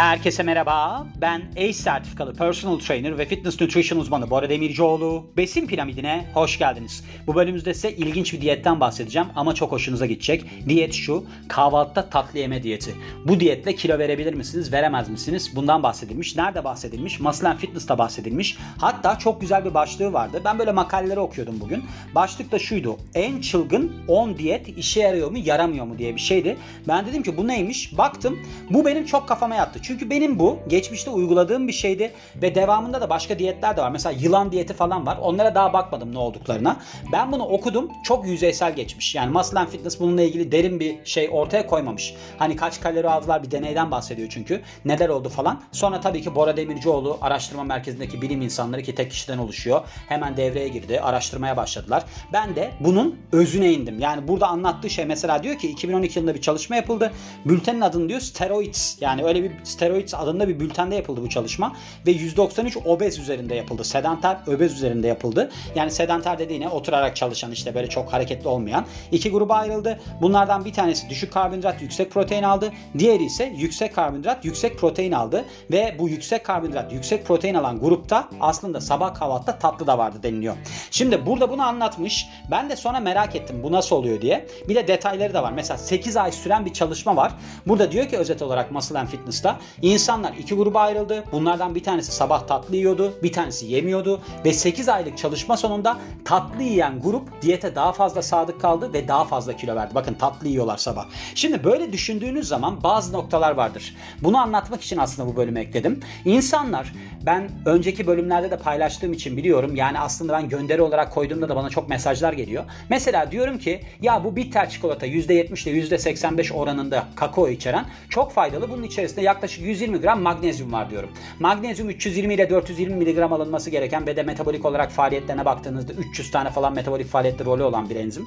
Herkese merhaba. Ben ACE sertifikalı personal trainer ve fitness nutrition uzmanı Bora Demircioğlu. Besin piramidine hoş geldiniz. Bu bölümümüzde size ilginç bir diyetten bahsedeceğim ama çok hoşunuza gidecek. Diyet şu, kahvaltıda tatlı yeme diyeti. Bu diyetle kilo verebilir misiniz, veremez misiniz? Bundan bahsedilmiş. Nerede bahsedilmiş? Muscle Fitness'ta bahsedilmiş. Hatta çok güzel bir başlığı vardı. Ben böyle makaleleri okuyordum bugün. Başlık da şuydu. En çılgın 10 diyet işe yarıyor mu, yaramıyor mu diye bir şeydi. Ben dedim ki bu neymiş? Baktım. Bu benim çok kafama yattı. Çünkü benim bu geçmişte uyguladığım bir şeydi ve devamında da başka diyetler de var. Mesela yılan diyeti falan var. Onlara daha bakmadım ne olduklarına. Ben bunu okudum. Çok yüzeysel geçmiş. Yani Muscle and Fitness bununla ilgili derin bir şey ortaya koymamış. Hani kaç kalori aldılar bir deneyden bahsediyor çünkü. Neler oldu falan. Sonra tabii ki Bora Demircioğlu araştırma merkezindeki bilim insanları ki tek kişiden oluşuyor. Hemen devreye girdi. Araştırmaya başladılar. Ben de bunun özüne indim. Yani burada anlattığı şey mesela diyor ki 2012 yılında bir çalışma yapıldı. Bültenin adını diyor steroids. Yani öyle bir Steroids adında bir bültende yapıldı bu çalışma ve 193 obez üzerinde yapıldı. Sedanter obez üzerinde yapıldı. Yani sedanter dediğine oturarak çalışan işte böyle çok hareketli olmayan iki gruba ayrıldı. Bunlardan bir tanesi düşük karbonhidrat, yüksek protein aldı. Diğeri ise yüksek karbonhidrat, yüksek protein aldı ve bu yüksek karbonhidrat, yüksek protein alan grupta aslında sabah kahvaltıda tatlı da vardı deniliyor. Şimdi burada bunu anlatmış. Ben de sonra merak ettim bu nasıl oluyor diye. Bir de detayları da var. Mesela 8 ay süren bir çalışma var. Burada diyor ki özet olarak Muscle and Fitness'ta İnsanlar iki gruba ayrıldı. Bunlardan bir tanesi sabah tatlı yiyordu, bir tanesi yemiyordu ve 8 aylık çalışma sonunda tatlı yiyen grup diyete daha fazla sadık kaldı ve daha fazla kilo verdi. Bakın tatlı yiyorlar sabah. Şimdi böyle düşündüğünüz zaman bazı noktalar vardır. Bunu anlatmak için aslında bu bölümü ekledim. İnsanlar ben önceki bölümlerde de paylaştığım için biliyorum. Yani aslında ben gönderi olarak koyduğumda da bana çok mesajlar geliyor. Mesela diyorum ki ya bu bitter çikolata %70 ile %85 oranında kakao içeren çok faydalı. Bunun içerisinde yaklaşık 120 gram magnezyum var diyorum. Magnezyum 320 ile 420 miligram alınması gereken ve de metabolik olarak faaliyetlerine baktığınızda 300 tane falan metabolik faaliyette rolü olan bir enzim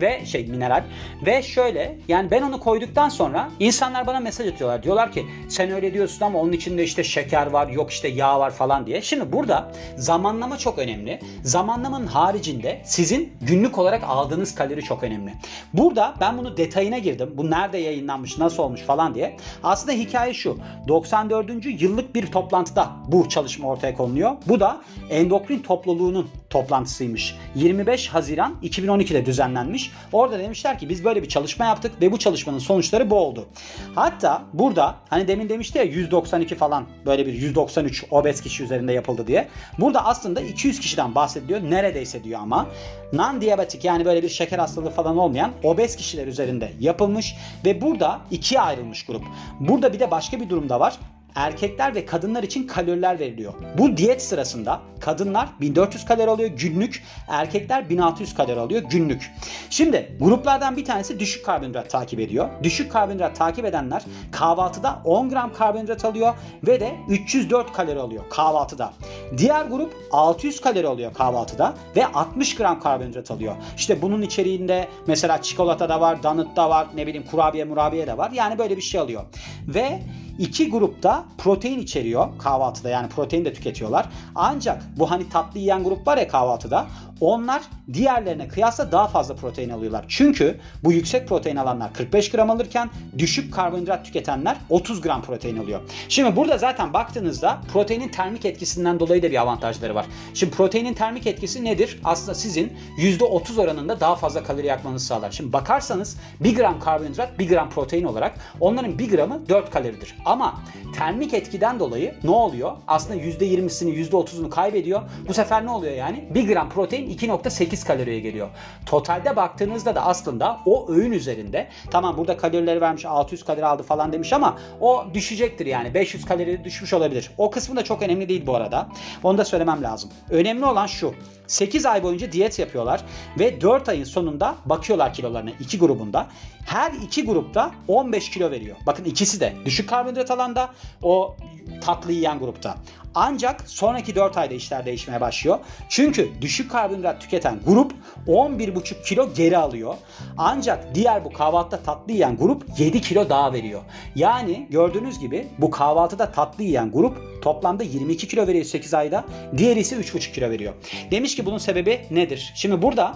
ve şey mineral ve şöyle yani ben onu koyduktan sonra insanlar bana mesaj atıyorlar. Diyorlar ki sen öyle diyorsun ama onun içinde işte şeker var yok işte yağ var falan diye. Şimdi burada zamanlama çok önemli. Zamanlamanın haricinde sizin günlük olarak aldığınız kalori çok önemli. Burada ben bunu detayına girdim. Bu nerede yayınlanmış, nasıl olmuş falan diye. Aslında hikaye şu. 94. yıllık bir toplantıda bu çalışma ortaya konuluyor. Bu da endokrin topluluğunun toplantısıymış. 25 Haziran 2012'de düzenlenmiş. Orada demişler ki biz böyle bir çalışma yaptık ve bu çalışmanın sonuçları bu oldu. Hatta burada hani demin demişti ya 192 falan böyle bir 193 obez kişi üzerinde yapıldı diye. Burada aslında 200 kişiden bahsediliyor. Neredeyse diyor ama. Non-diyabetik yani böyle bir şeker hastalığı falan olmayan obez kişiler üzerinde yapılmış ve burada ikiye ayrılmış grup. Burada bir de başka bir durumda var erkekler ve kadınlar için kaloriler veriliyor. Bu diyet sırasında kadınlar 1400 kalori alıyor günlük, erkekler 1600 kalori alıyor günlük. Şimdi gruplardan bir tanesi düşük karbonhidrat takip ediyor. Düşük karbonhidrat takip edenler kahvaltıda 10 gram karbonhidrat alıyor ve de 304 kalori alıyor kahvaltıda. Diğer grup 600 kalori alıyor kahvaltıda ve 60 gram karbonhidrat alıyor. İşte bunun içeriğinde mesela çikolata da var, donut da var, ne bileyim kurabiye murabiye de var. Yani böyle bir şey alıyor. Ve İki grupta protein içeriyor kahvaltıda yani protein de tüketiyorlar. Ancak bu hani tatlı yiyen grup var ya kahvaltıda onlar diğerlerine kıyasla daha fazla protein alıyorlar. Çünkü bu yüksek protein alanlar 45 gram alırken düşük karbonhidrat tüketenler 30 gram protein alıyor. Şimdi burada zaten baktığınızda proteinin termik etkisinden dolayı da bir avantajları var. Şimdi proteinin termik etkisi nedir? Aslında sizin %30 oranında daha fazla kalori yakmanızı sağlar. Şimdi bakarsanız 1 gram karbonhidrat 1 gram protein olarak onların 1 gramı 4 kaloridir. Ama termik etkiden dolayı ne oluyor? Aslında %20'sini %30'unu kaybediyor. Bu sefer ne oluyor yani? 1 gram protein 2.8 kaloriye geliyor. Totalde baktığınızda da aslında o öğün üzerinde tamam burada kalorileri vermiş 600 kalori aldı falan demiş ama o düşecektir yani 500 kalori düşmüş olabilir. O kısmı da çok önemli değil bu arada. Onu da söylemem lazım. Önemli olan şu. 8 ay boyunca diyet yapıyorlar ve 4 ayın sonunda bakıyorlar kilolarına iki grubunda. Her iki grupta 15 kilo veriyor. Bakın ikisi de düşük karbonhidrat alanda o tatlı yiyen grupta. Ancak sonraki 4 ayda işler değişmeye başlıyor. Çünkü düşük karbonhidrat tüketen grup 11,5 kilo geri alıyor. Ancak diğer bu kahvaltıda tatlı yiyen grup 7 kilo daha veriyor. Yani gördüğünüz gibi bu kahvaltıda tatlı yiyen grup toplamda 22 kilo veriyor 8 ayda. Diğeri ise 3,5 kilo veriyor. Demiş ki bunun sebebi nedir? Şimdi burada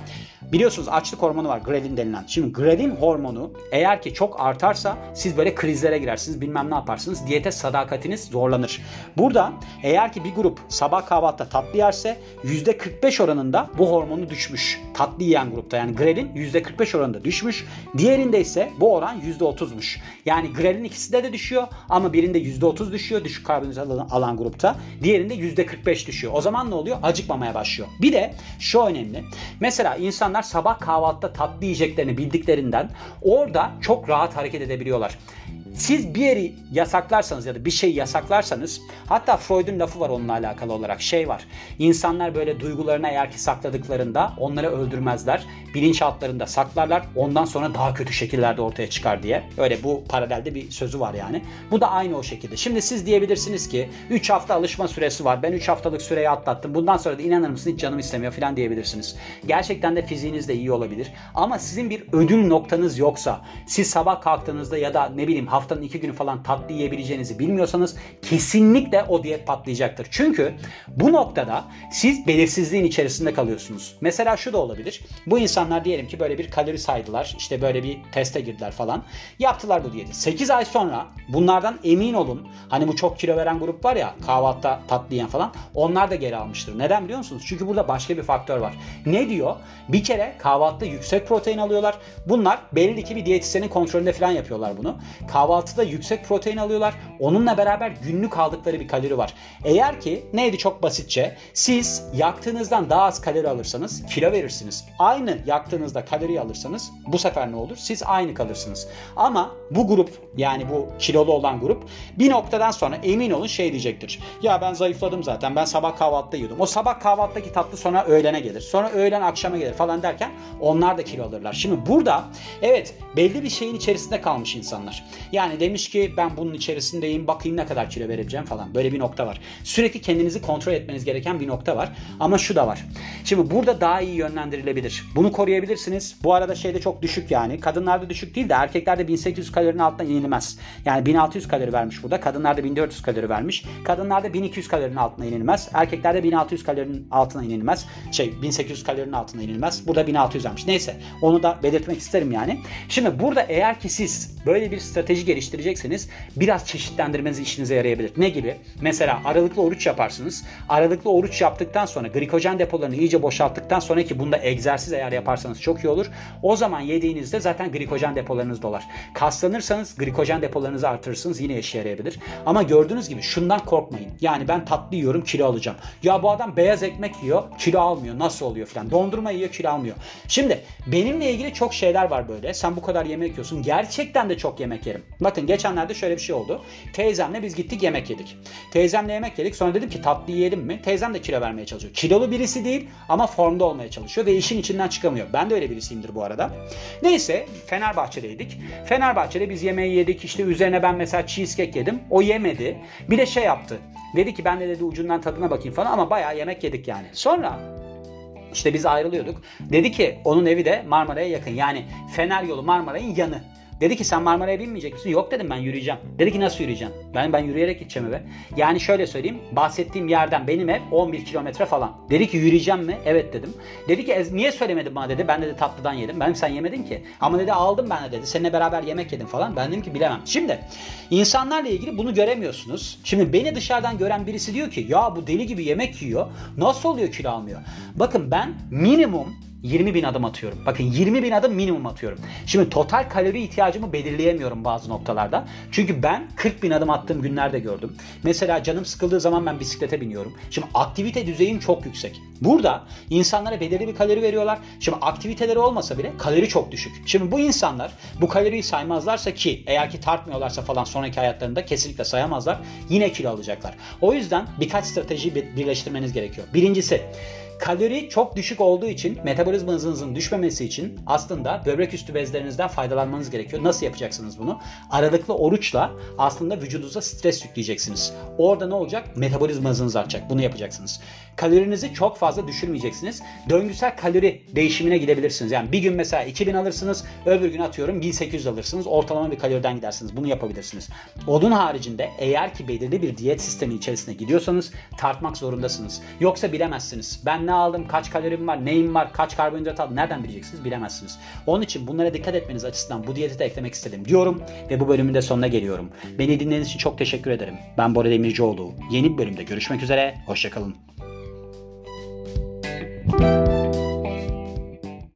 biliyorsunuz açlık hormonu var grelin denilen. Şimdi grelin hormonu eğer ki çok artarsa siz böyle krizlere girersiniz bilmem ne yaparsınız. Diyete sadakatiniz zorlanır. Burada eğer ki bir grup sabah kahvaltıda tatlı yerse %45 oranında bu hormonu düşmüş. Tatlı yiyen grupta yani grelin %45 oranında düşmüş. Diğerinde ise bu oran %30'muş. Yani grelin ikisi de de düşüyor ama birinde %30 düşüyor düşük karbonhidrat alan grupta. Diğerinde %45 düşüyor. O zaman ne oluyor? Acıkmamaya başlıyor. Bir de şu önemli. Mesela insanlar sabah kahvaltıda tatlı yiyeceklerini bildiklerinden orada çok rahat hareket edebiliyorlar. Siz bir yeri yasaklarsanız ya da bir şey yasaklarsanız hatta Freud'un lafı var onunla alakalı olarak şey var. İnsanlar böyle duygularını eğer ki sakladıklarında onları öldürmezler. Bilinçaltlarında saklarlar. Ondan sonra daha kötü şekillerde ortaya çıkar diye. Öyle bu paralelde bir sözü var yani. Bu da aynı o şekilde. Şimdi siz diyebilirsiniz ki 3 hafta alışma süresi var. Ben 3 haftalık süreyi atlattım. Bundan sonra da inanır mısın hiç canım istemiyor falan diyebilirsiniz. Gerçekten de fiziğiniz de iyi olabilir. Ama sizin bir ödül noktanız yoksa siz sabah kalktığınızda ya da ne bileyim haftanın 2 günü falan tatlı yiyebileceğinizi bilmiyorsanız kesinlikle o diyet patlayacaktır. Çünkü bu noktada siz belirsizliğin içerisinde kalıyorsunuz. Mesela şu da olabilir. Bu insanlar diyelim ki böyle bir kalori saydılar. işte böyle bir teste girdiler falan. Yaptılar bu diyeti. 8 ay sonra bunlardan emin olun. Hani bu çok kilo veren grup var ya kahvaltıda tatlı yiyen falan. Onlar da geri almıştır. Neden biliyor musunuz? Çünkü burada başka bir faktör var. Ne diyor? Bir kere kahvaltıda yüksek protein alıyorlar. Bunlar belli ki bir diyetisyenin kontrolünde falan yapıyorlar bunu. Kahvaltıda yüksek protein alıyorlar. Onunla beraber günlük aldıkları bir kalori var. Eğer ki neydi çok basitçe siz yaktığınızdan daha az kalori alırsanız kilo verirsiniz. Aynı yaktığınızda kalori alırsanız bu sefer ne olur? Siz aynı kalırsınız. Ama bu grup yani bu kilolu olan grup bir noktadan sonra emin olun şey diyecektir. Ya ben zayıfladım zaten ben sabah kahvaltıda yiyordum. O sabah kahvaltıdaki tatlı sonra öğlene gelir. Sonra öğlen akşama gelir falan derken onlar da kilo alırlar. Şimdi burada evet belli bir şeyin içerisinde kalmış insanlar. Yani demiş ki ben bunun içerisindeyim bakayım ne kadar kilo verebileceğim falan. Böyle bir nokta var. Sürekli kendinizi kontrol etmeniz gereken bir nokta var. Ama şu da var. Şimdi burada daha iyi yönlendirilebilir. Bunu koruyabilirsiniz. Bu arada şeyde çok düşük yani. Kadınlarda düşük değil de erkeklerde 1800 kalorinin altına inilmez. Yani 1600 kalori vermiş burada. Kadınlarda 1400 kalori vermiş. Kadınlarda 1200 kalorinin altına inilmez. Erkeklerde 1600 kalorinin altına inilmez. Şey 1800 kalorinin altına inilmez. Burada 1600 vermiş. Neyse onu da belirtmek isterim yani. Şimdi burada eğer ki siz böyle bir strateji geliştirecekseniz biraz çeşitlendirmeniz işinize yarayabilir. Ne gibi? Mesela aralıklı oruç yaparsınız. Aralıklı oruç yaptıktan sonra glikojen depolarını iyice boşalttıktan sonra ki bunda egzersiz eğer yaparsanız çok iyi olur. O zaman yediğinizde zaten glikojen depolarınız dolar. Kaslanırsanız glikojen depolarınızı artırırsınız yine işe yarayabilir. Ama gördüğünüz gibi şundan korkmayın. Yani ben tatlı yiyorum kilo alacağım. Ya bu adam beyaz ekmek yiyor kilo almıyor. Nasıl oluyor falan. Dondurma yiyor kilo almıyor. Şimdi benimle ilgili çok şeyler var böyle. Sen bu kadar yemek yiyorsun. Gerçekten de çok yemek yerim. Bakın geçenlerde şöyle bir şey oldu. Teyzemle biz gittik yemek yedik. Teyzemle yemek yedik. Sonra dedim ki tatlı yiyelim mi? Teyzem de kilo vermeye çalışıyor. Kilolu birisi değil ama formda olmaya çalışıyor ve işin içinden çıkamıyor. Ben de öyle birisiyimdir bu arada. Neyse Fenerbahçe'deydik. Fenerbahçe'de biz yemeği yedik. İşte üzerine ben mesela cheesecake yedim. O yemedi. Bir de şey yaptı. Dedi ki ben de dedi ucundan tadına bakayım falan ama bayağı yemek yedik yani. Sonra işte biz ayrılıyorduk. Dedi ki onun evi de Marmara'ya yakın. Yani Fener yolu Marmara'nın yanı. Dedi ki sen Marmara'ya binmeyecek misin? Yok dedim ben yürüyeceğim. Dedi ki nasıl yürüyeceğim? Ben ben yürüyerek gideceğim eve. Yani şöyle söyleyeyim. Bahsettiğim yerden benim ev 11 kilometre falan. Dedi ki yürüyeceğim mi? Evet dedim. Dedi ki niye söylemedin bana dedi. Ben dedi tatlıdan yedim. Benim sen yemedin ki. Ama dedi aldım ben de dedi. Seninle beraber yemek yedim falan. Ben dedim ki bilemem. Şimdi insanlarla ilgili bunu göremiyorsunuz. Şimdi beni dışarıdan gören birisi diyor ki ya bu deli gibi yemek yiyor. Nasıl oluyor kilo almıyor? Bakın ben minimum 20 bin adım atıyorum. Bakın 20 bin adım minimum atıyorum. Şimdi total kalori ihtiyacımı belirleyemiyorum bazı noktalarda. Çünkü ben 40 bin adım attığım günlerde gördüm. Mesela canım sıkıldığı zaman ben bisiklete biniyorum. Şimdi aktivite düzeyim çok yüksek. Burada insanlara belirli bir kalori veriyorlar. Şimdi aktiviteleri olmasa bile kalori çok düşük. Şimdi bu insanlar bu kaloriyi saymazlarsa ki eğer ki tartmıyorlarsa falan sonraki hayatlarında kesinlikle sayamazlar. Yine kilo alacaklar. O yüzden birkaç strateji birleştirmeniz gerekiyor. Birincisi Kalori çok düşük olduğu için metabolizma hızınızın düşmemesi için aslında böbrek üstü bezlerinizden faydalanmanız gerekiyor. Nasıl yapacaksınız bunu? Aralıklı oruçla aslında vücudunuza stres yükleyeceksiniz. Orada ne olacak? Metabolizma hızınız artacak. Bunu yapacaksınız. Kalorinizi çok fazla düşürmeyeceksiniz. Döngüsel kalori değişimine gidebilirsiniz. Yani bir gün mesela 2000 alırsınız, öbür gün atıyorum 1800 alırsınız. Ortalama bir kaloriden gidersiniz. Bunu yapabilirsiniz. Onun haricinde eğer ki belirli bir diyet sistemi içerisine gidiyorsanız tartmak zorundasınız. Yoksa bilemezsiniz. Ben ne aldım, kaç kalorim var, neyim var, kaç karbonhidrat aldım nereden bileceksiniz bilemezsiniz. Onun için bunlara dikkat etmeniz açısından bu diyeti de eklemek istedim diyorum ve bu bölümün de sonuna geliyorum. Beni dinlediğiniz için çok teşekkür ederim. Ben Bora Demircioğlu. Yeni bir bölümde görüşmek üzere. Hoşçakalın. thank you